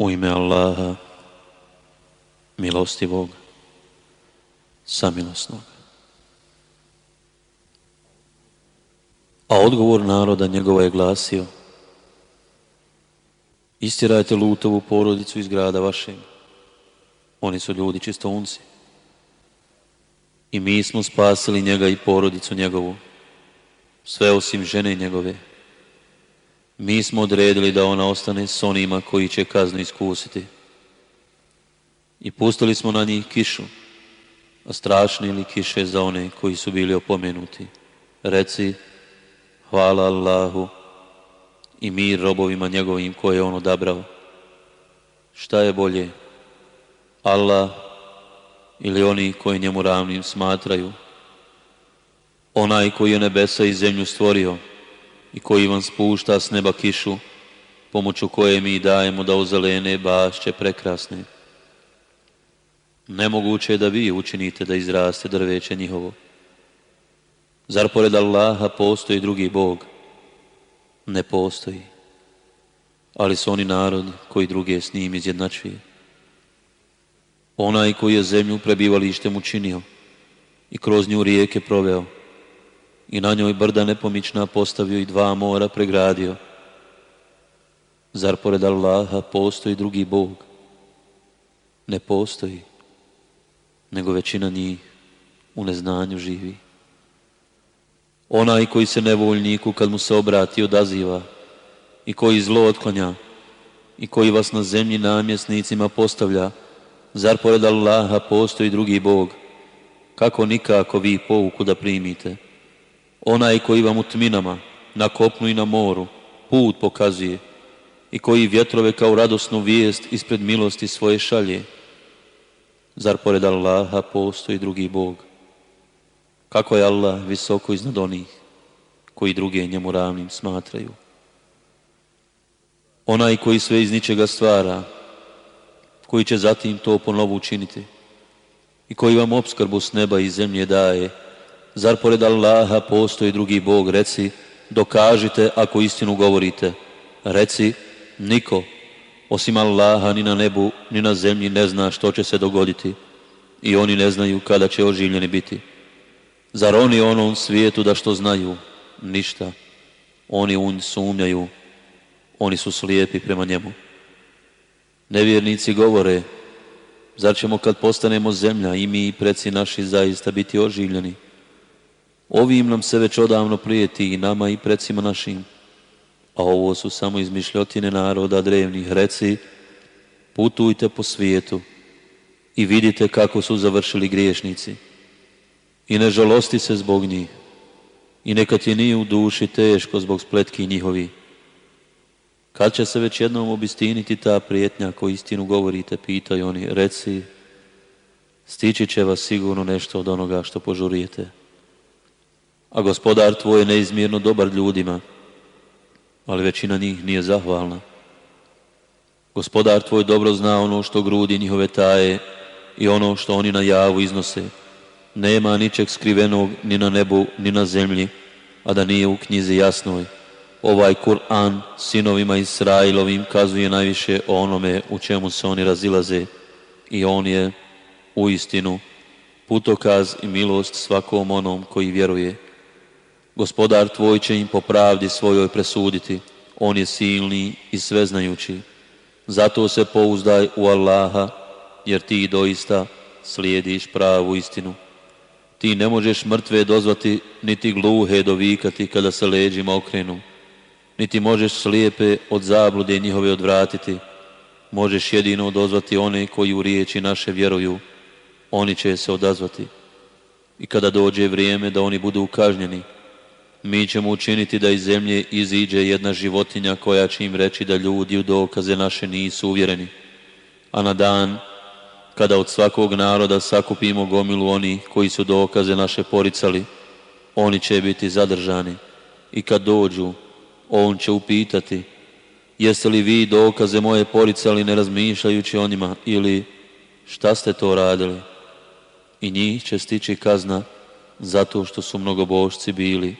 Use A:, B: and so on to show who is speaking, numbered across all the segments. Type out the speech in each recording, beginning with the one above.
A: U ime Allaha, milostivog, samilosnog. A odgovor naroda njegova je glasio Istirajte Lutovu porodicu iz grada vašeg. Oni su ljudi čistounci. I mi smo spasili njega i porodicu njegovu. Sve osim žene njegove mi smo odredili da ona ostane s onima koji će kaznu iskusiti. I pustili smo na njih kišu, a strašni li kiše za one koji su bili opomenuti. Reci, hvala Allahu i mir robovima njegovim koje je on odabrao. Šta je bolje? Allah ili oni koji njemu ravnim smatraju? Onaj koji je nebesa i zemlju stvorio, i koji vam spušta s neba kišu, pomoću koje mi dajemo da ozelene bašće prekrasne. Nemoguće je da vi učinite da izraste drveće njihovo. Zar pored Allaha postoji drugi Bog? Ne postoji. Ali su oni narod koji druge s njim izjednačuje. Onaj koji je zemlju prebivalištem učinio i kroz nju rijeke proveo, i na njoj brda nepomična postavio i dva mora pregradio. Zar pored Allaha postoji drugi Bog? Ne postoji, nego većina njih u neznanju živi. Onaj koji se nevoljniku kad mu se obrati odaziva i koji zlo otklanja i koji vas na zemlji namjesnicima postavlja, zar pored Allaha postoji drugi Bog? Kako nikako vi pouku da primite? Onaj koji vam u tminama, na kopnu i na moru, put pokazuje i koji vjetrove kao radosnu vijest ispred milosti svoje šalje. Zar pored Allaha postoji drugi Bog? Kako je Allah visoko iznad onih koji druge njemu ravnim smatraju? Onaj koji sve iz ničega stvara, koji će zatim to ponovo učiniti i koji vam obskrbu s neba i zemlje daje, Zar pored Allaha postoji drugi Bog? Reci, dokažite ako istinu govorite. Reci, niko, osim Allaha, ni na nebu, ni na zemlji ne zna što će se dogoditi. I oni ne znaju kada će oživljeni biti. Zar oni onom svijetu da što znaju? Ništa. Oni un sumnjaju. Oni su slijepi prema njemu. Nevjernici govore, zar ćemo kad postanemo zemlja i mi i preci naši zaista biti oživljeni? Ovim nam se već odavno prijeti i nama i precima našim, a ovo su samo izmišljotine naroda drevnih reci, putujte po svijetu i vidite kako su završili griješnici. I ne žalosti se zbog njih, i neka ti nije u duši teško zbog spletki njihovi. Kad će se već jednom obistiniti ta prijetnja koju istinu govorite, pitaju oni, reci, stići će vas sigurno nešto od onoga što požurijete a gospodar tvoj je neizmjerno dobar ljudima, ali većina njih nije zahvalna. Gospodar tvoj dobro zna ono što grudi njihove taje i ono što oni na javu iznose. Nema ničeg skrivenog ni na nebu, ni na zemlji, a da nije u knjizi jasnoj. Ovaj Kur'an sinovima Israilovim kazuje najviše o onome u čemu se oni razilaze i on je u istinu putokaz i milost svakom onom koji vjeruje. Gospodar tvoj će im po pravdi svojoj presuditi. On je silni i sveznajući. Zato se pouzdaj u Allaha, jer ti doista slijediš pravu istinu. Ti ne možeš mrtve dozvati, niti gluhe dovikati kada se leđima okrenu. Niti možeš slijepe od zablude njihove odvratiti. Možeš jedino dozvati one koji u riječi naše vjeruju. Oni će se odazvati. I kada dođe vrijeme da oni budu ukažnjeni, mi ćemo učiniti da iz zemlje iziđe jedna životinja koja će im reći da ljudi u dokaze naše nisu uvjereni. A na dan kada od svakog naroda sakupimo gomilu oni koji su dokaze naše poricali, oni će biti zadržani. I kad dođu, on će upitati, jeste li vi dokaze moje poricali ne razmišljajući o njima ili šta ste to radili? I njih će stići kazna zato što su mnogobošci bili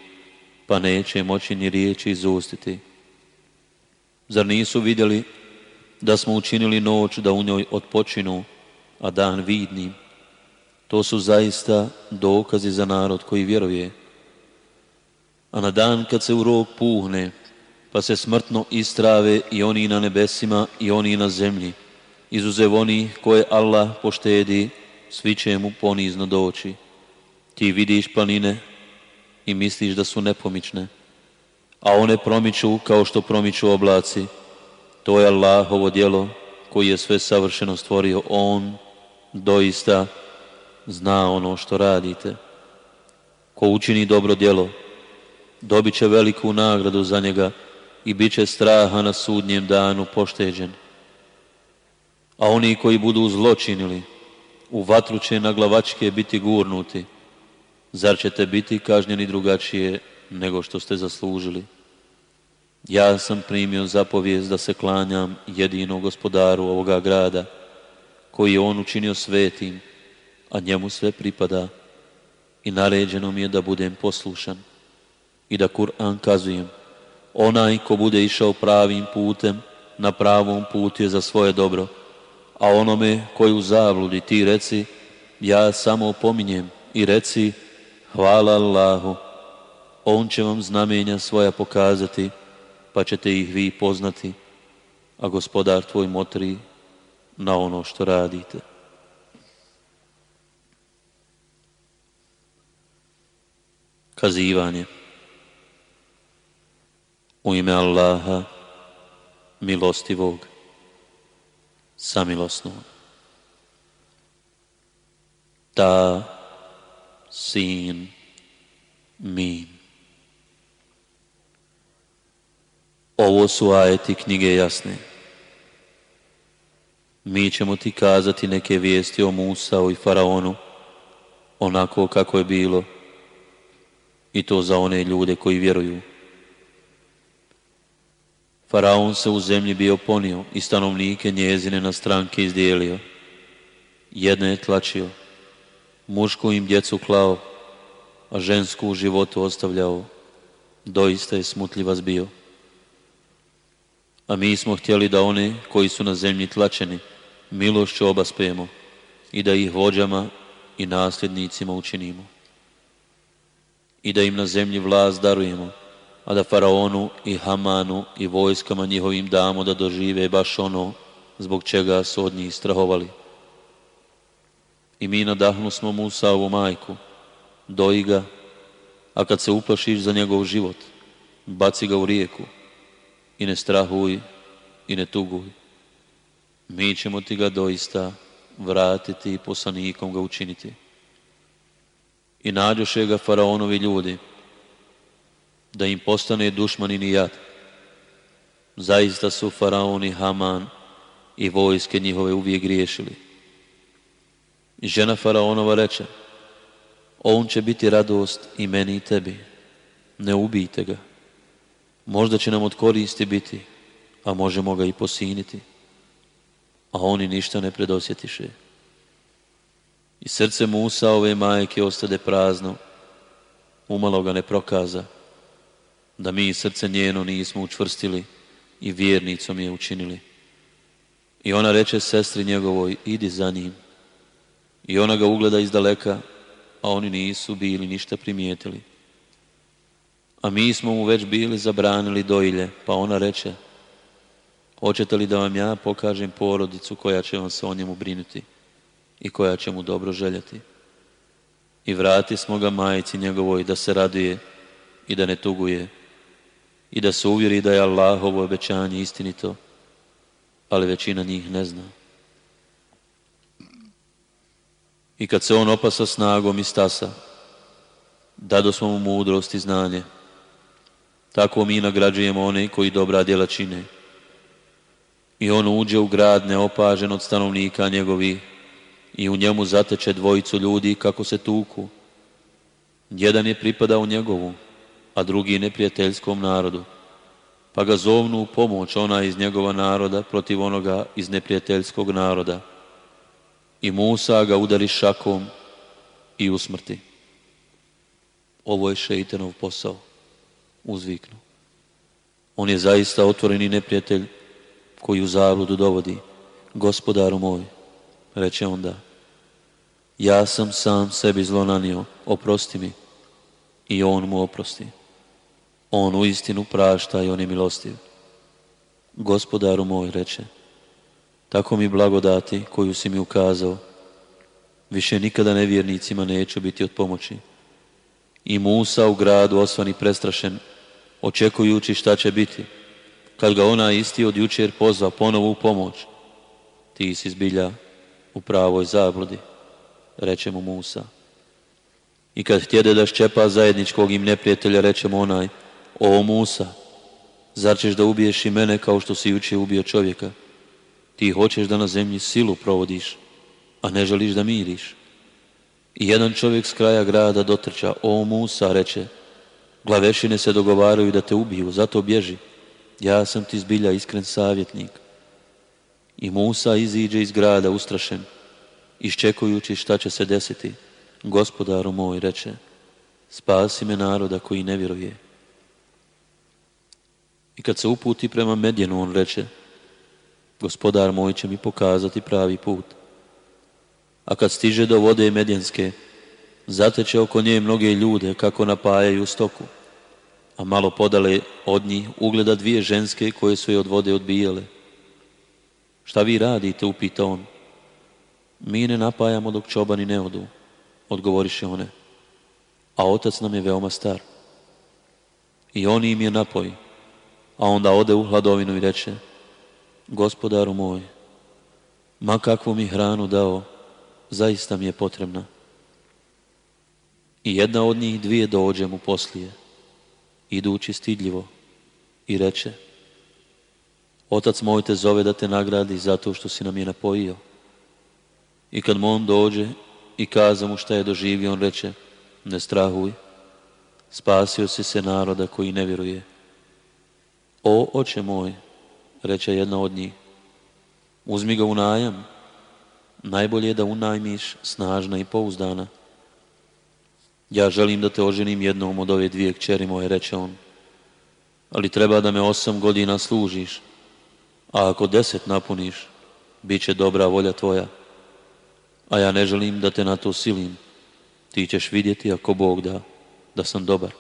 A: pa neće moći ni riječi izustiti. Zar nisu vidjeli da smo učinili noć da u njoj odpočinu, a dan vidni? To su zaista dokazi za narod koji vjeruje. A na dan kad se u rok puhne, pa se smrtno istrave i oni na nebesima i oni na zemlji, izuzev oni koje Allah poštedi, svi će mu ponizno doći. Ti vidiš planine i misliš da su nepomične, a one promiču kao što promiču oblaci. To je Allahovo djelo koji je sve savršeno stvorio. On doista zna ono što radite. Ko učini dobro djelo, dobit će veliku nagradu za njega i bit će straha na sudnjem danu pošteđen. A oni koji budu zločinili, u vatru će na glavačke biti gurnuti zar ćete biti kažnjeni drugačije nego što ste zaslužili? Ja sam primio zapovijest da se klanjam jedino gospodaru ovoga grada, koji je on učinio svetim, a njemu sve pripada i naređeno mi je da budem poslušan i da Kur'an kazujem. Onaj ko bude išao pravim putem, na pravom putu je za svoje dobro, a onome koji u zabludi ti reci, ja samo pominjem i reci, Hvala Allahu, On će vam znamenja svoja pokazati, pa ćete ih vi poznati, a gospodar tvoj motri na ono što radite. Kazivanje U ime Allaha, milostivog, samilosnog. Ta seen mean? Ovo su ajeti knjige jasne. Mi ćemo ti kazati neke vijesti o Musa i Faraonu, onako kako je bilo, i to za one ljude koji vjeruju. Faraon se u zemlji bio ponio i stanovnike njezine na stranke izdijelio. Jedne je tlačio, mušku im djecu klao, a žensku u životu ostavljao, doista je smutljiva zbio. A mi smo htjeli da oni koji su na zemlji tlačeni, milošću obaspijemo i da ih vođama i nasljednicima učinimo. I da im na zemlji vlast darujemo, a da faraonu i Hamanu i vojskama njihovim damo da dožive baš ono zbog čega su od njih strahovali. I mi smo Musa ovu majku, doji ga, a kad se uplašiš za njegov život, baci ga u rijeku i ne strahuj i ne tuguj. Mi ćemo ti ga doista vratiti i poslanikom ga učiniti. I nađoše ga faraonovi ljudi, da im postane dušman i nijad. Zaista su faraoni Haman i vojske njihove uvijek griješili i žena Faraonova reče, on će biti radost i meni i tebi. Ne ubijte ga. Možda će nam od koristi biti, a možemo ga i posiniti. A oni ništa ne predosjetiše. I srce Musa ove majke ostade prazno, umalo ga ne prokaza, da mi srce njeno nismo učvrstili i vjernicom je učinili. I ona reče sestri njegovoj, idi za njim. I ona ga ugleda iz daleka, a oni nisu bili ništa primijetili. A mi smo mu već bili zabranili dojlje, pa ona reče, hoćete li da vam ja pokažem porodicu koja će vam se o njemu brinuti i koja će mu dobro željeti. I vrati smo ga majici njegovoj da se raduje i da ne tuguje i da se uvjeri da je Allahovo obećanje istinito, ali većina njih ne zna. I kad se on opasa snagom i stasa, dado smo mu mudrost i znanje. Tako mi nagrađujemo one koji dobra djela čine. I on uđe u grad neopažen od stanovnika njegovi i u njemu zateče dvojicu ljudi kako se tuku. Jedan je pripadao njegovu, a drugi neprijateljskom narodu. Pa ga zovnu pomoć ona iz njegova naroda protiv onoga iz neprijateljskog naroda i Musa ga udari šakom i usmrti. Ovo je šeitanov posao. Uzviknu. On je zaista otvoreni neprijatelj koji u zabludu dovodi. Gospodaru moj, reče onda, ja sam sam sebi zlonanio, oprosti mi. I on mu oprosti. On u istinu prašta i on je milostiv. Gospodaru moj, reče, tako mi blagodati koju si mi ukazao. Više nikada nevjernicima neću biti od pomoći. I Musa u gradu osvan i prestrašen, očekujući šta će biti, kad ga ona isti od jučer pozva ponovu u pomoć. Ti si zbilja u pravoj zabludi, reče mu Musa. I kad htjede da ščepa zajedničkog im neprijatelja, reče mu onaj, o Musa, zar ćeš da ubiješ i mene kao što si jučer ubio čovjeka? Ti hoćeš da na zemlji silu provodiš, a ne želiš da miriš. I jedan čovjek s kraja grada dotrča, o Musa, reče, glavešine se dogovaraju da te ubiju, zato bježi. Ja sam ti zbilja iskren savjetnik. I Musa iziđe iz grada ustrašen, iščekujući šta će se desiti. Gospodaru moj, reče, spasi me naroda koji ne vjeruje. I kad se uputi prema Medjenu, on reče, gospodar moj će mi pokazati pravi put. A kad stiže do vode Medjenske, zateče oko nje mnoge ljude kako napajaju stoku, a malo podale od njih ugleda dvije ženske koje su je od vode odbijale. Šta vi radite, upita on. Mi ne napajamo dok čobani ne odu, odgovoriše one. A otac nam je veoma star. I on im je napoji, a onda ode u hladovinu i reče, Gospodaru moj, ma kakvu mi hranu dao, zaista mi je potrebna. I jedna od njih dvije dođe mu poslije, idući stidljivo, i reče, Otac moj te zove da te nagradi zato što si nam je napojio. I kad mu on dođe i kaza mu šta je doživio, on reče, ne strahuj, spasio si se naroda koji ne vjeruje. O, oče moj, reče jedna od njih. Uzmi ga u najam. Najbolje je da unajmiš snažna i pouzdana. Ja želim da te oženim jednom od ove dvije kćeri moje, reče on. Ali treba da me osam godina služiš, a ako deset napuniš, bit će dobra volja tvoja. A ja ne želim da te na to silim. Ti ćeš vidjeti, ako Bog da, da sam dobar.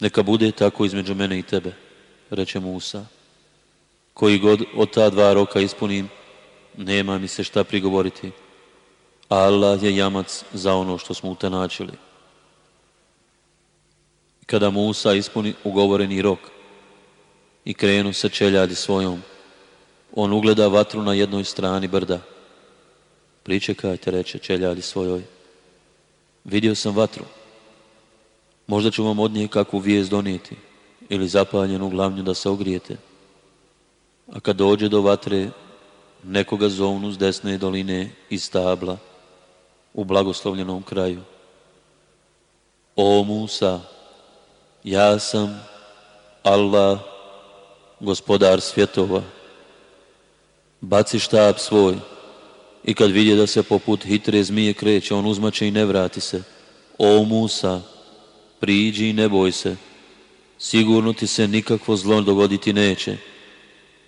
A: Neka bude tako između mene i tebe, reče Musa. Koji god od ta dva roka ispunim, nema mi se šta prigovoriti. Allah je jamac za ono što smo utenačili. Kada Musa ispuni ugovoreni rok i krenu sa čeljadi svojom, on ugleda vatru na jednoj strani brda. Pričekajte, reče čeljadi svojoj. Vidio sam vatru. Možda ću vam od nje kakvu vijest donijeti ili zapaljenu glavnju da se ogrijete. A kad dođe do vatre, nekoga zovnu s desne doline iz stabla u blagoslovljenom kraju. O Musa, ja sam Allah, gospodar svjetova. Baci štab svoj i kad vidje da se poput hitre zmije kreće, on uzmače i ne vrati se. O Musa, priđi i ne boj se. Sigurno ti se nikakvo zlo dogoditi neće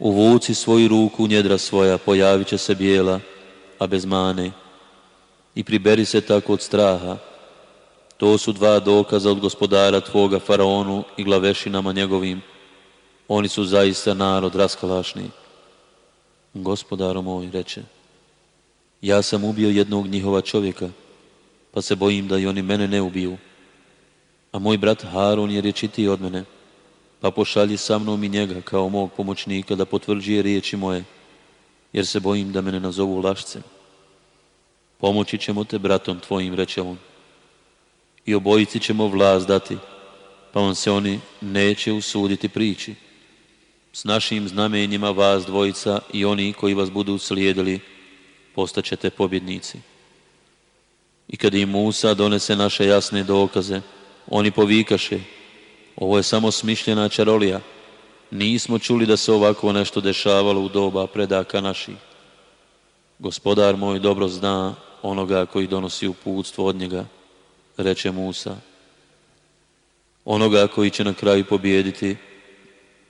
A: uvuci svoju ruku u njedra svoja, pojavit će se bijela, a bez mane. I priberi se tako od straha. To su dva dokaza od gospodara tvoga faraonu i glavešinama njegovim. Oni su zaista narod raskalašni. Gospodaro moj, reče, ja sam ubio jednog njihova čovjeka, pa se bojim da i oni mene ne ubiju. A moj brat Harun je rječitiji od mene pa pošalji sa mnom i njega kao mog pomoćnika da potvrđuje riječi moje, jer se bojim da me ne nazovu lašcem. Pomoći ćemo te bratom tvojim, reče on, i obojici ćemo vlast dati, pa on se oni neće usuditi priči. S našim znamenjima vas dvojica i oni koji vas budu slijedili, postaćete pobjednici. I kad im Musa donese naše jasne dokaze, oni povikaše, ovo je samo smišljena čarolija. Nismo čuli da se ovako nešto dešavalo u doba predaka naših. Gospodar moj dobro zna onoga koji donosi uputstvo od njega, reče Musa. Onoga koji će na kraju pobijediti,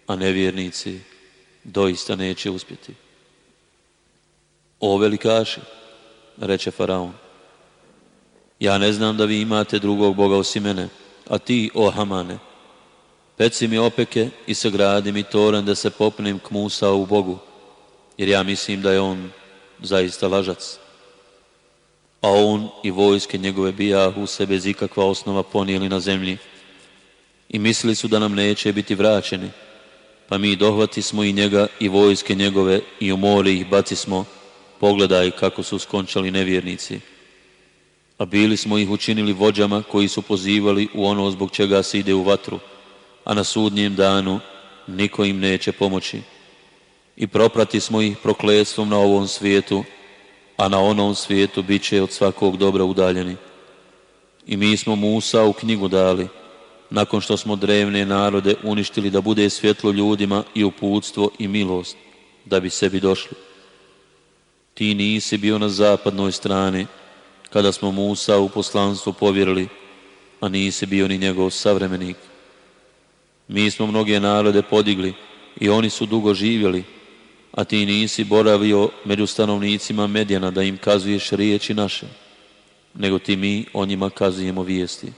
A: a nevjernici doista neće uspjeti. O velikaši, reče Faraon, ja ne znam da vi imate drugog Boga osim mene, a ti, o Hamane, Reci mi opeke i sagradi mi toren da se popnem k Musa u Bogu, jer ja mislim da je on zaista lažac. A on i vojske njegove bijahu u se bez ikakva osnova ponijeli na zemlji i mislili su da nam neće biti vraćeni, pa mi dohvati smo i njega i vojske njegove i u mori ih baci smo, pogledaj kako su skončali nevjernici. A bili smo ih učinili vođama koji su pozivali u ono zbog čega se ide u vatru, a na sudnjem danu niko im neće pomoći. I proprati smo ih prokletstvom na ovom svijetu, a na onom svijetu bit će od svakog dobra udaljeni. I mi smo Musa u knjigu dali, nakon što smo drevne narode uništili da bude svjetlo ljudima i uputstvo i milost, da bi sebi došli. Ti nisi bio na zapadnoj strani, kada smo Musa u poslanstvu povjerili, a nisi bio ni njegov savremenik. Mi smo mnoge narode podigli i oni su dugo živjeli, a ti nisi boravio među stanovnicima Medjana da im kazuješ riječi naše, nego ti mi o njima kazujemo vijesti.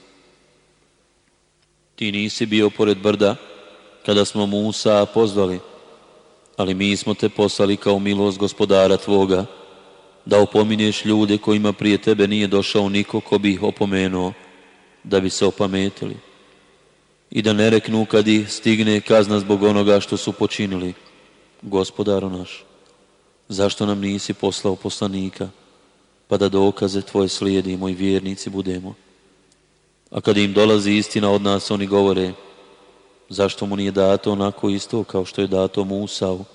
A: Ti nisi bio pored brda kada smo Musa pozvali, ali mi smo te poslali kao milost gospodara Tvoga, da opominješ ljude kojima prije tebe nije došao niko ko bi ih opomenuo, da bi se opametili i da ne reknu kad ih stigne kazna zbog onoga što su počinili. Gospodaru naš, zašto nam nisi poslao poslanika, pa da dokaze Tvoje slijedimo i vjernici budemo? A kad im dolazi istina od nas, oni govore, zašto mu nije dato onako isto kao što je dato Musavu?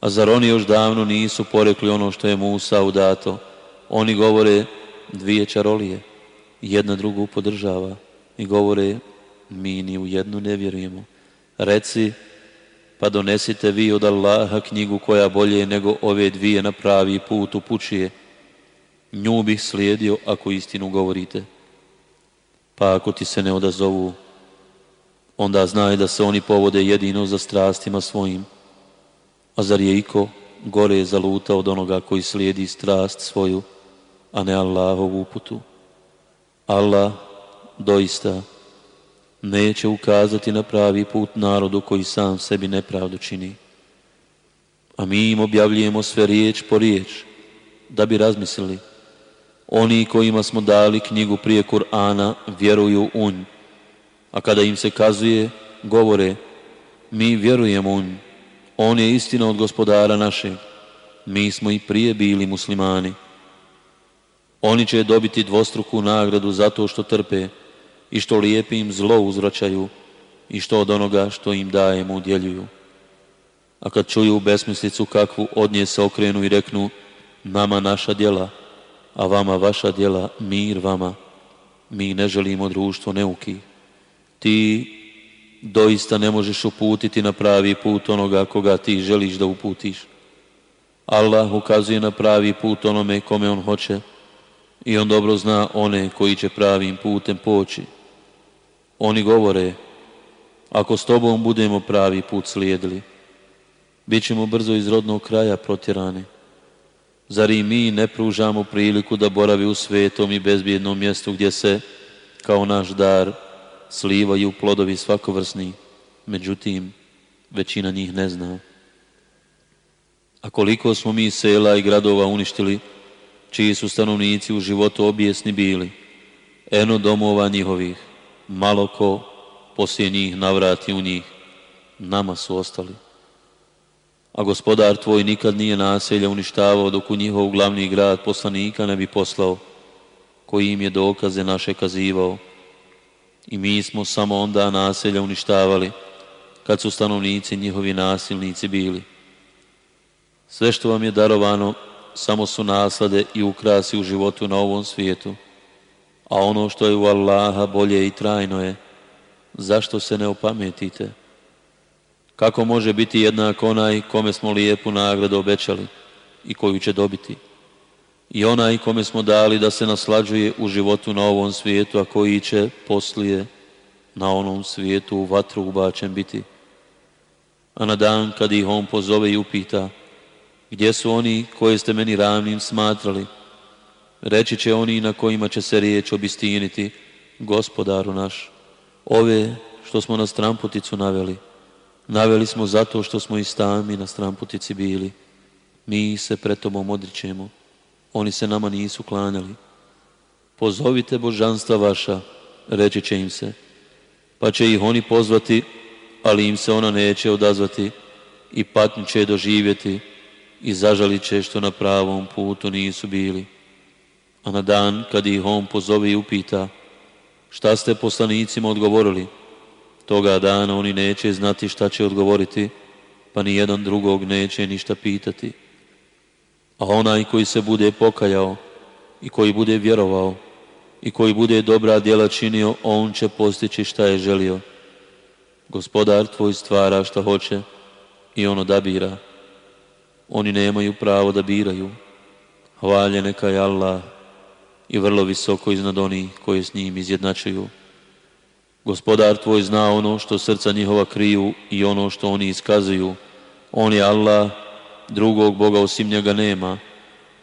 A: A zar oni još davno nisu porekli ono što je Musavu dato? Oni govore dvije čarolije, jedna drugu podržava i govore mi ni u jednu ne vjerujemo. Reci, pa donesite vi od Allaha knjigu koja bolje nego ove dvije na pravi put upućuje. Nju bih slijedio ako istinu govorite. Pa ako ti se ne odazovu, onda znaj da se oni povode jedino za strastima svojim. A zar je iko gore zaluta od onoga koji slijedi strast svoju, a ne Allahovu uputu? Allah doista neće ukazati na pravi put narodu koji sam sebi nepravdu čini. A mi im objavljujemo sve riječ po riječ, da bi razmislili. Oni kojima smo dali knjigu prije Kur'ana vjeruju u nj, a kada im se kazuje, govore, mi vjerujemo u nj, on je istina od gospodara naše. mi smo i prije bili muslimani. Oni će dobiti dvostruku nagradu zato što trpe, i što lijepim zlo uzvraćaju i što od onoga što im dajemo udjeljuju. A kad čuju besmislicu kakvu od nje se okrenu i reknu nama naša djela, a vama vaša djela, mir vama. Mi ne želimo društvo neuki. Ti doista ne možeš uputiti na pravi put onoga koga ti želiš da uputiš. Allah ukazuje na pravi put onome kome on hoće i on dobro zna one koji će pravim putem poći. Oni govore, ako s tobom budemo pravi put slijedili, bit ćemo brzo iz rodnog kraja protjerani. Zar i mi ne pružamo priliku da boravi u svetom i bezbjednom mjestu gdje se, kao naš dar, slivaju plodovi svakovrsni, međutim, većina njih ne zna. A koliko smo mi sela i gradova uništili, čiji su stanovnici u životu objesni bili, eno domova njihovih, malo ko poslije njih navrati u njih, nama su ostali. A gospodar tvoj nikad nije naselja uništavao dok u njihov glavni grad poslanika ne bi poslao, koji im je dokaze naše kazivao. I mi smo samo onda naselja uništavali, kad su stanovnici njihovi nasilnici bili. Sve što vam je darovano, samo su naslade i ukrasi u životu na ovom svijetu a ono što je u Allaha bolje i trajno je, zašto se ne opametite? Kako može biti jednak onaj kome smo lijepu nagradu obećali i koju će dobiti? I onaj kome smo dali da se naslađuje u životu na ovom svijetu, a koji će poslije na onom svijetu u vatru ubačen biti. A na dan kad ih on pozove i upita, gdje su oni koje ste meni ravnim smatrali, Reći će oni na kojima će se riječ obistiniti, gospodaru naš, ove što smo na stramputicu naveli, naveli smo zato što smo i sami na stramputici bili. Mi se pred tobom odričemo, oni se nama nisu klanjali. Pozovite božanstva vaša, reći će im se, pa će ih oni pozvati, ali im se ona neće odazvati i patnju će doživjeti i zažalit će što na pravom putu nisu bili. A na dan kad ih on pozove i upita šta ste poslanicima odgovorili, toga dana oni neće znati šta će odgovoriti, pa ni jedan drugog neće ništa pitati. A onaj koji se bude pokajao i koji bude vjerovao i koji bude dobra djela činio, on će postići šta je želio. Gospodar tvoj stvara šta hoće i on odabira. Oni nemaju pravo da biraju. Hvalje neka je Allah i vrlo visoko iznad onih koji s njim izjednačuju. Gospodar tvoj zna ono što srca njihova kriju i ono što oni iskazuju. On je Allah, drugog Boga osim njega nema.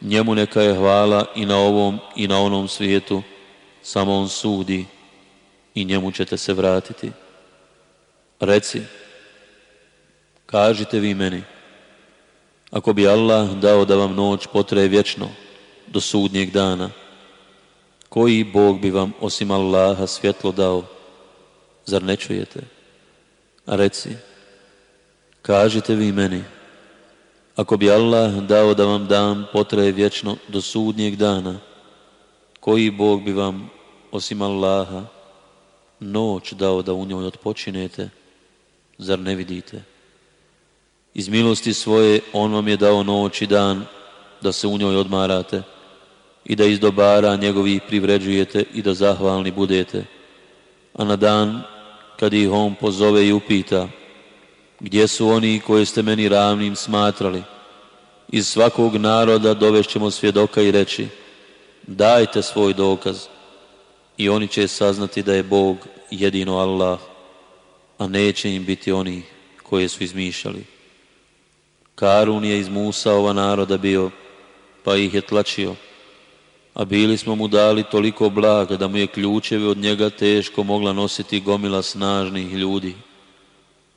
A: Njemu neka je hvala i na ovom i na onom svijetu. Samo on sudi i njemu ćete se vratiti. Reci, kažite vi meni, ako bi Allah dao da vam noć potraje vječno do sudnjeg dana, koji Bog bi vam osim Allaha svjetlo dao? Zar ne čujete? A reci, kažite vi meni, ako bi Allah dao da vam dan potraje vječno do sudnjeg dana, koji Bog bi vam, osim Allaha, noć dao da u njoj odpočinete, zar ne vidite? Iz milosti svoje On vam je dao noć i dan da se u njoj odmarate, i da iz dobara njegovih privređujete i da zahvalni budete. A na dan kad ih on pozove i upita gdje su oni koje ste meni ravnim smatrali, iz svakog naroda dovešćemo svjedoka i reći dajte svoj dokaz i oni će saznati da je Bog jedino Allah, a neće im biti oni koje su izmišljali. Karun je iz Musa ova naroda bio, pa ih je tlačio a bili smo mu dali toliko blaga da mu je ključeve od njega teško mogla nositi gomila snažnih ljudi.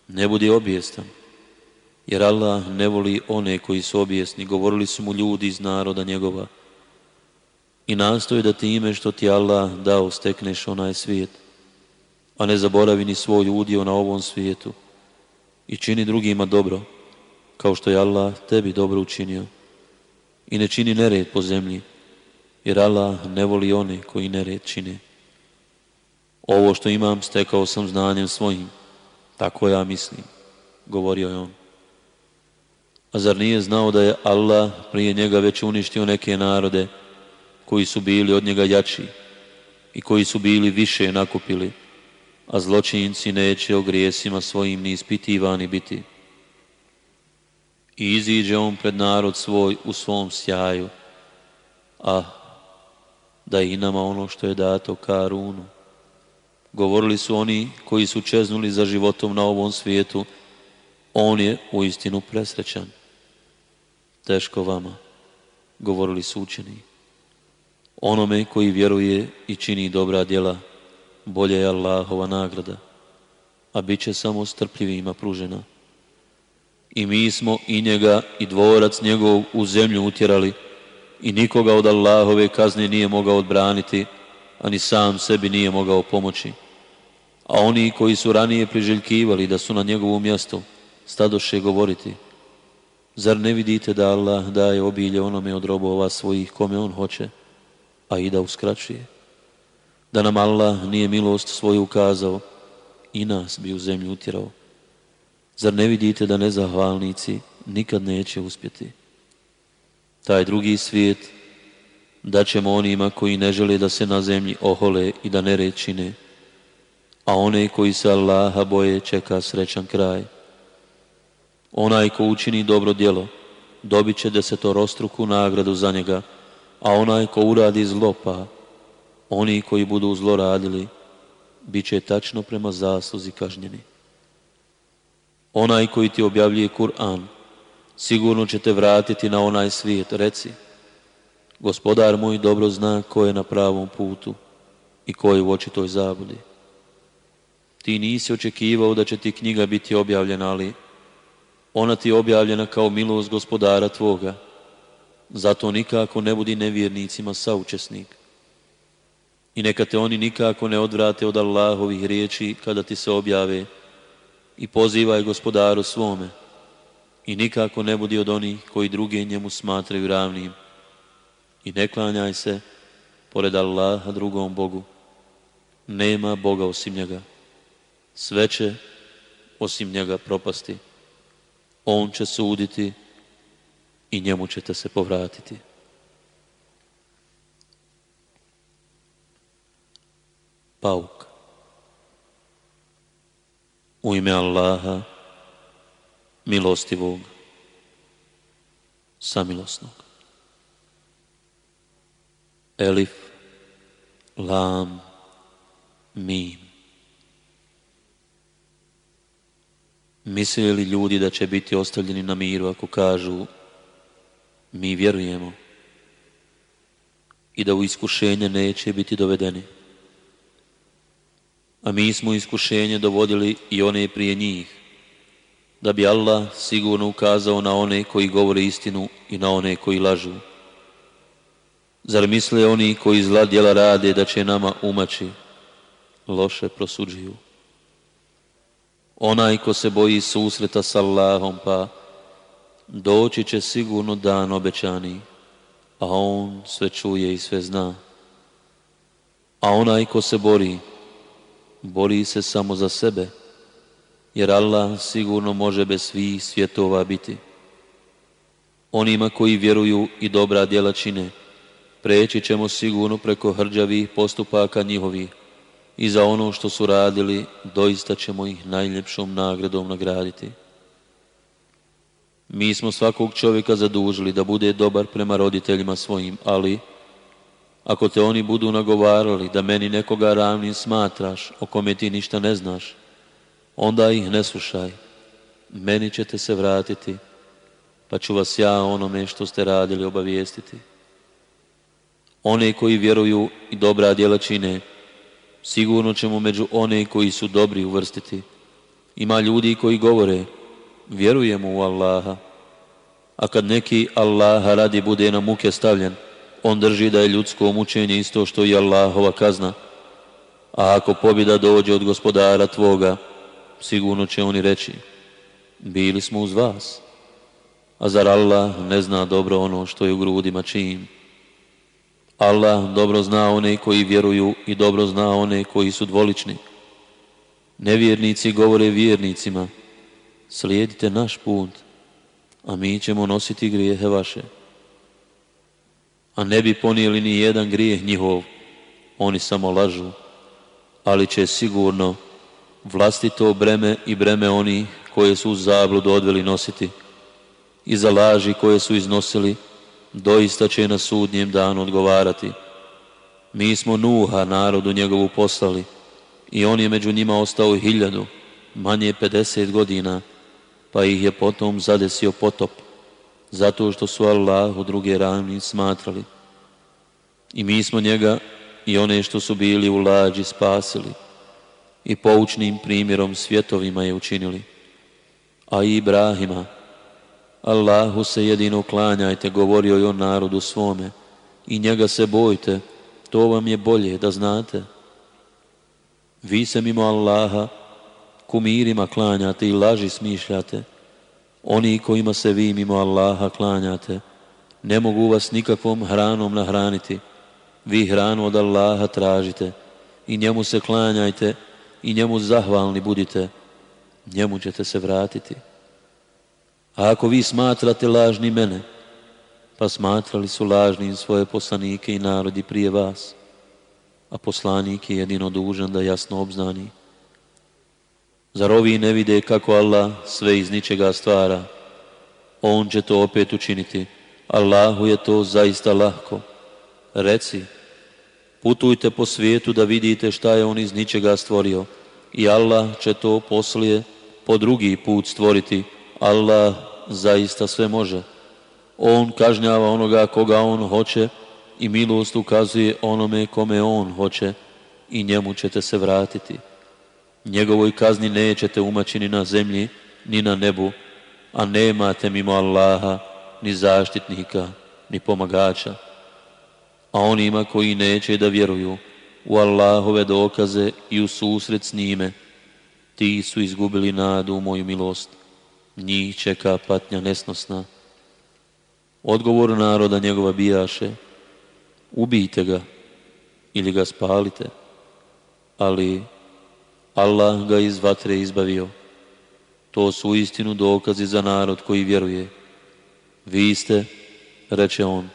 A: Ne budi obijestan, jer Allah ne voli one koji su obijesni, govorili su mu ljudi iz naroda njegova. I nastoji da time što ti Allah dao stekneš onaj svijet, a ne zaboravi ni svoj udio na ovom svijetu i čini drugima dobro, kao što je Allah tebi dobro učinio. I ne čini nered po zemlji, jer Allah ne voli one koji ne rečine. Ovo što imam stekao sam znanjem svojim, tako ja mislim, govorio je on. A zar nije znao da je Allah prije njega već uništio neke narode koji su bili od njega jači i koji su bili više nakupili, a zločinci neće o grijesima svojim ni ispitivani biti. I iziđe on pred narod svoj u svom sjaju, a da i nama ono što je dato Karunu. Govorili su oni koji su čeznuli za životom na ovom svijetu, on je u istinu presrećan. Teško vama, govorili su učeni. Onome koji vjeruje i čini dobra djela, bolje je Allahova nagrada, a bit će samo strpljivima pružena. I mi smo i njega i dvorac njegov u zemlju utjerali, i nikoga od Allahove kazne nije mogao odbraniti, ani sam sebi nije mogao pomoći. A oni koji su ranije priželjkivali da su na njegovu mjestu, stadoše govoriti, zar ne vidite da Allah daje obilje onome od robova svojih kome on hoće, a i da uskraćuje? Da nam Allah nije milost svoju ukazao i nas bi u zemlju utjerao. Zar ne vidite da nezahvalnici nikad neće uspjeti? taj drugi svijet, da ćemo onima koji ne žele da se na zemlji ohole i da ne rečine, a one koji se Allaha boje čeka srećan kraj. Onaj ko učini dobro djelo, dobit će desetorostruku nagradu za njega, a onaj ko uradi zlo pa, oni koji budu zlo bit će tačno prema zasluzi kažnjeni. Onaj koji ti objavljuje Kur'an, sigurno će te vratiti na onaj svijet. Reci, gospodar moj dobro zna ko je na pravom putu i ko je u očitoj zabudi. Ti nisi očekivao da će ti knjiga biti objavljena, ali ona ti je objavljena kao milost gospodara tvoga. Zato nikako ne budi nevjernicima saučesnik. I neka te oni nikako ne odvrate od Allahovih riječi kada ti se objave i pozivaj gospodaru svome i nikako ne budi od onih koji druge njemu smatraju ravnim i ne klanjaj se pored Allaha drugom Bogu. Nema Boga osim njega. Sve će osim njega propasti. On će suditi i njemu ćete se povratiti. Pauk U ime Allaha milostivog, samilosnog. Elif, Lam, Mim. Mislili li ljudi da će biti ostavljeni na miru ako kažu mi vjerujemo i da u iskušenje neće biti dovedeni? A mi smo iskušenje dovodili i one prije njih da bi Allah sigurno ukazao na one koji govore istinu i na one koji lažu. Zar misle oni koji zla djela rade da će nama umaći? Loše prosuđuju. Onaj ko se boji susreta s Allahom pa doći će sigurno dan obećani, a on sve čuje i sve zna. A onaj ko se bori, bori se samo za sebe, jer Allah sigurno može bez svih svjetova biti. Onima koji vjeruju i dobra djela čine, preći ćemo sigurno preko hrđavih postupaka njihovih i za ono što su radili doista ćemo ih najljepšom nagradom nagraditi. Mi smo svakog čovjeka zadužili da bude dobar prema roditeljima svojim, ali ako te oni budu nagovarali da meni nekoga ravnim smatraš, o kome ti ništa ne znaš, onda ih ne slušaj. Meni ćete se vratiti, pa ću vas ja onome što ste radili obavijestiti. One koji vjeruju i dobra djela čine, sigurno ćemo među one koji su dobri uvrstiti. Ima ljudi koji govore, vjerujemo u Allaha. A kad neki Allaha radi bude na muke stavljen, on drži da je ljudsko mučenje isto što i Allahova kazna. A ako pobjeda dođe od gospodara tvoga, sigurno će oni reći, bili smo uz vas. A zar Allah ne zna dobro ono što je u grudima čim? Allah dobro zna one koji vjeruju i dobro zna one koji su dvolični. Nevjernici govore vjernicima, slijedite naš put, a mi ćemo nositi grijehe vaše. A ne bi ponijeli ni jedan grijeh njihov, oni samo lažu, ali će sigurno vlastito breme i breme oni koje su u zabludu odveli nositi i za laži koje su iznosili, doista će na sudnjem danu odgovarati. Mi smo nuha narodu njegovu poslali i on je među njima ostao hiljadu, manje 50 godina, pa ih je potom zadesio potop, zato što su u druge rani smatrali. I mi smo njega i one što su bili u lađi spasili i poučnim primjerom svjetovima je učinili. A i Ibrahima, Allahu se jedino klanjajte, govorio je on narodu svome, i njega se bojte, to vam je bolje da znate. Vi se mimo Allaha kumirima klanjate i laži smišljate. Oni kojima se vi mimo Allaha klanjate, ne mogu vas nikakvom hranom nahraniti. Vi hranu od Allaha tražite i njemu se klanjajte i njemu zahvalni budite, njemu ćete se vratiti. A ako vi smatrate lažni mene, pa smatrali su lažnim svoje poslanike i narodi prije vas, a poslanik je jedino dužan da jasno obznani. Zar ovi ne vide kako Allah sve iz ničega stvara? On će to opet učiniti. Allahu je to zaista lahko. Reci, Putujte po svijetu da vidite šta je on iz ničega stvorio i Allah će to poslije po drugi put stvoriti. Allah zaista sve može. On kažnjava onoga koga on hoće i milost ukazuje onome kome on hoće i njemu ćete se vratiti. Njegovoj kazni nećete umaći ni na zemlji, ni na nebu, a nemate mimo Allaha ni zaštitnika, ni pomagača a onima koji neće da vjeruju u Allahove dokaze i u susret s njime, ti su izgubili nadu u moju milost. Njih čeka patnja nesnosna. Odgovor naroda njegova bijaše, ubijte ga ili ga spalite, ali Allah ga iz vatre izbavio. To su istinu dokazi za narod koji vjeruje. Vi ste, reče on,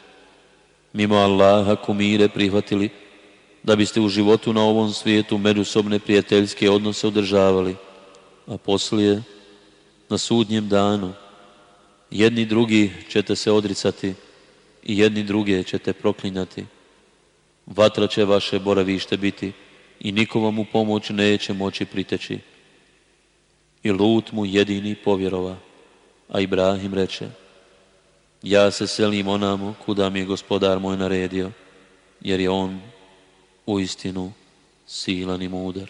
A: mimo Allaha kumire prihvatili, da biste u životu na ovom svijetu međusobne prijateljske odnose održavali, a poslije, na sudnjem danu, jedni drugi ćete se odricati i jedni druge ćete proklinjati. Vatra će vaše boravište biti i niko vam u pomoć neće moći priteći. I lut mu jedini povjerova, a Ibrahim reče, ja se selim onamo kuda mi je gospodar moj naredio, jer je on u istinu silan i mudar.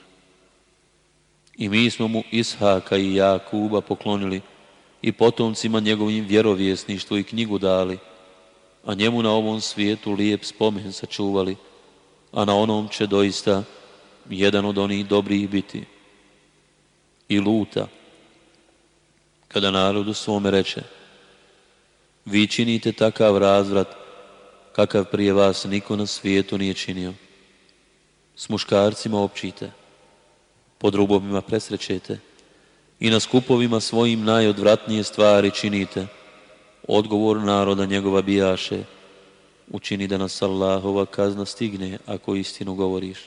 A: I mi smo mu Ishaka i Jakuba poklonili i potomcima njegovim vjerovjesništvu i knjigu dali, a njemu na ovom svijetu lijep spomen sačuvali, a na onom će doista jedan od onih dobrih biti. I luta, kada narodu svome reče, vi činite takav razvrat kakav prije vas niko na svijetu nije činio. S muškarcima općite, pod rubovima presrećete i na skupovima svojim najodvratnije stvari činite. Odgovor naroda njegova bijaše, učini da nas Allahova kazna stigne ako istinu govoriš.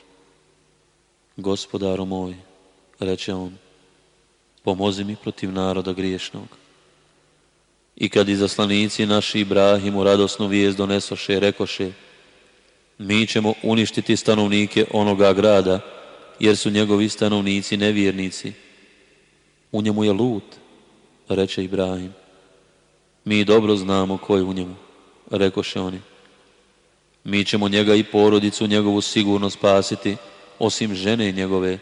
A: Gospodaru moj, reče on, pomozi mi protiv naroda griješnog. I kad izaslanici naši Ibrahimu radosnu vijest donesoše, rekoše, mi ćemo uništiti stanovnike onoga grada, jer su njegovi stanovnici nevjernici. U njemu je lut, reče Ibrahim. Mi dobro znamo ko je u njemu, rekoše oni. Mi ćemo njega i porodicu njegovu sigurno spasiti, osim žene njegove.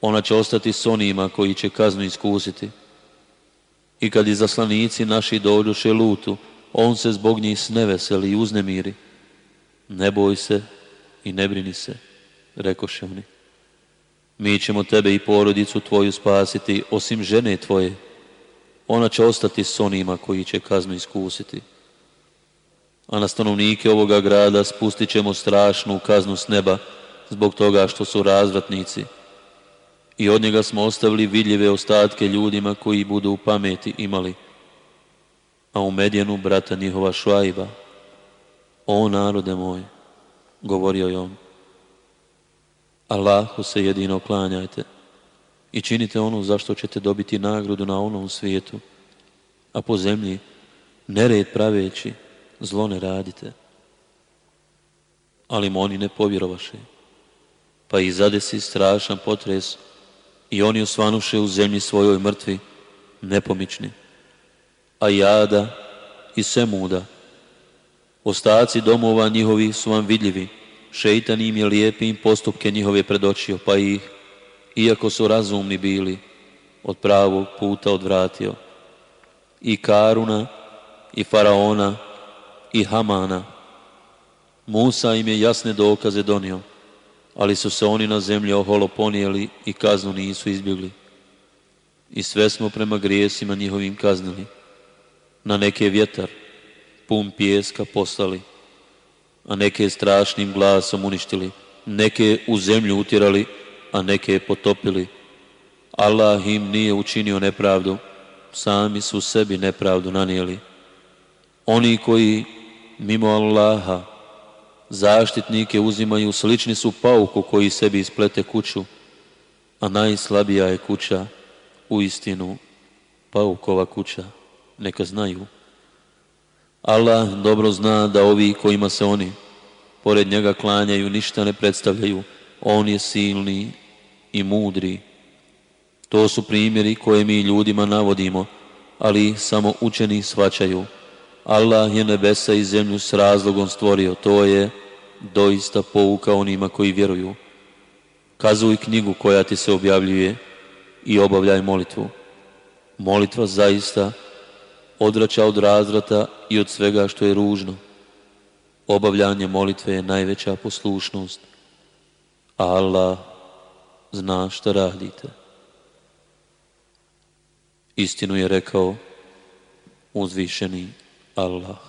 A: Ona će ostati s onima koji će kaznu iskusiti. I kad izaslanici naši dođuše lutu, on se zbog njih sneveseli i uznemiri. Ne boj se i ne brini se, rekoše oni. Mi ćemo tebe i porodicu tvoju spasiti, osim žene tvoje. Ona će ostati s onima koji će kaznu iskusiti. A na stanovnike ovoga grada spustit ćemo strašnu kaznu s neba zbog toga što su razvratnici, i od njega smo ostavili vidljive ostatke ljudima koji budu u pameti imali. A u Medjenu brata njihova Švajba, o narode moj, govorio je on, Allahu se jedino klanjajte i činite ono zašto ćete dobiti nagradu na onom svijetu, a po zemlji nered praveći, zlo ne radite. Ali mu oni ne povjerovaše, pa i zadesi strašan potres i oni osvanuše u zemlji svojoj mrtvi, nepomični. A jada i semuda, ostaci domova njihovi su vam vidljivi, šeitan im je lijepim postupke njihove predočio, pa ih, iako su razumni bili, od pravog puta odvratio. I Karuna, i Faraona, i Hamana. Musa im je jasne dokaze donio, ali su se oni na zemlji ponijeli i kaznu nisu izbjegli. I sve smo prema grijesima njihovim kaznili. Na neke vjetar, pun pijeska poslali, a neke strašnim glasom uništili, neke u zemlju utjerali, a neke potopili. Allah im nije učinio nepravdu, sami su sebi nepravdu nanijeli. Oni koji mimo Allaha zaštitnike uzimaju, slični su pauku koji sebi isplete kuću, a najslabija je kuća u istinu paukova kuća, neka znaju. Allah dobro zna da ovi kojima se oni pored njega klanjaju, ništa ne predstavljaju. On je silni i mudri. To su primjeri koje mi ljudima navodimo, ali samo učeni svačaju. Allah je nebesa i zemlju s razlogom stvorio. To je doista pouka onima koji vjeruju. Kazuj knjigu koja ti se objavljuje i obavljaj molitvu. Molitva zaista odrača od razrata i od svega što je ružno. Obavljanje molitve je najveća poslušnost. Allah zna što radite. Istinu je rekao uzvišeni الله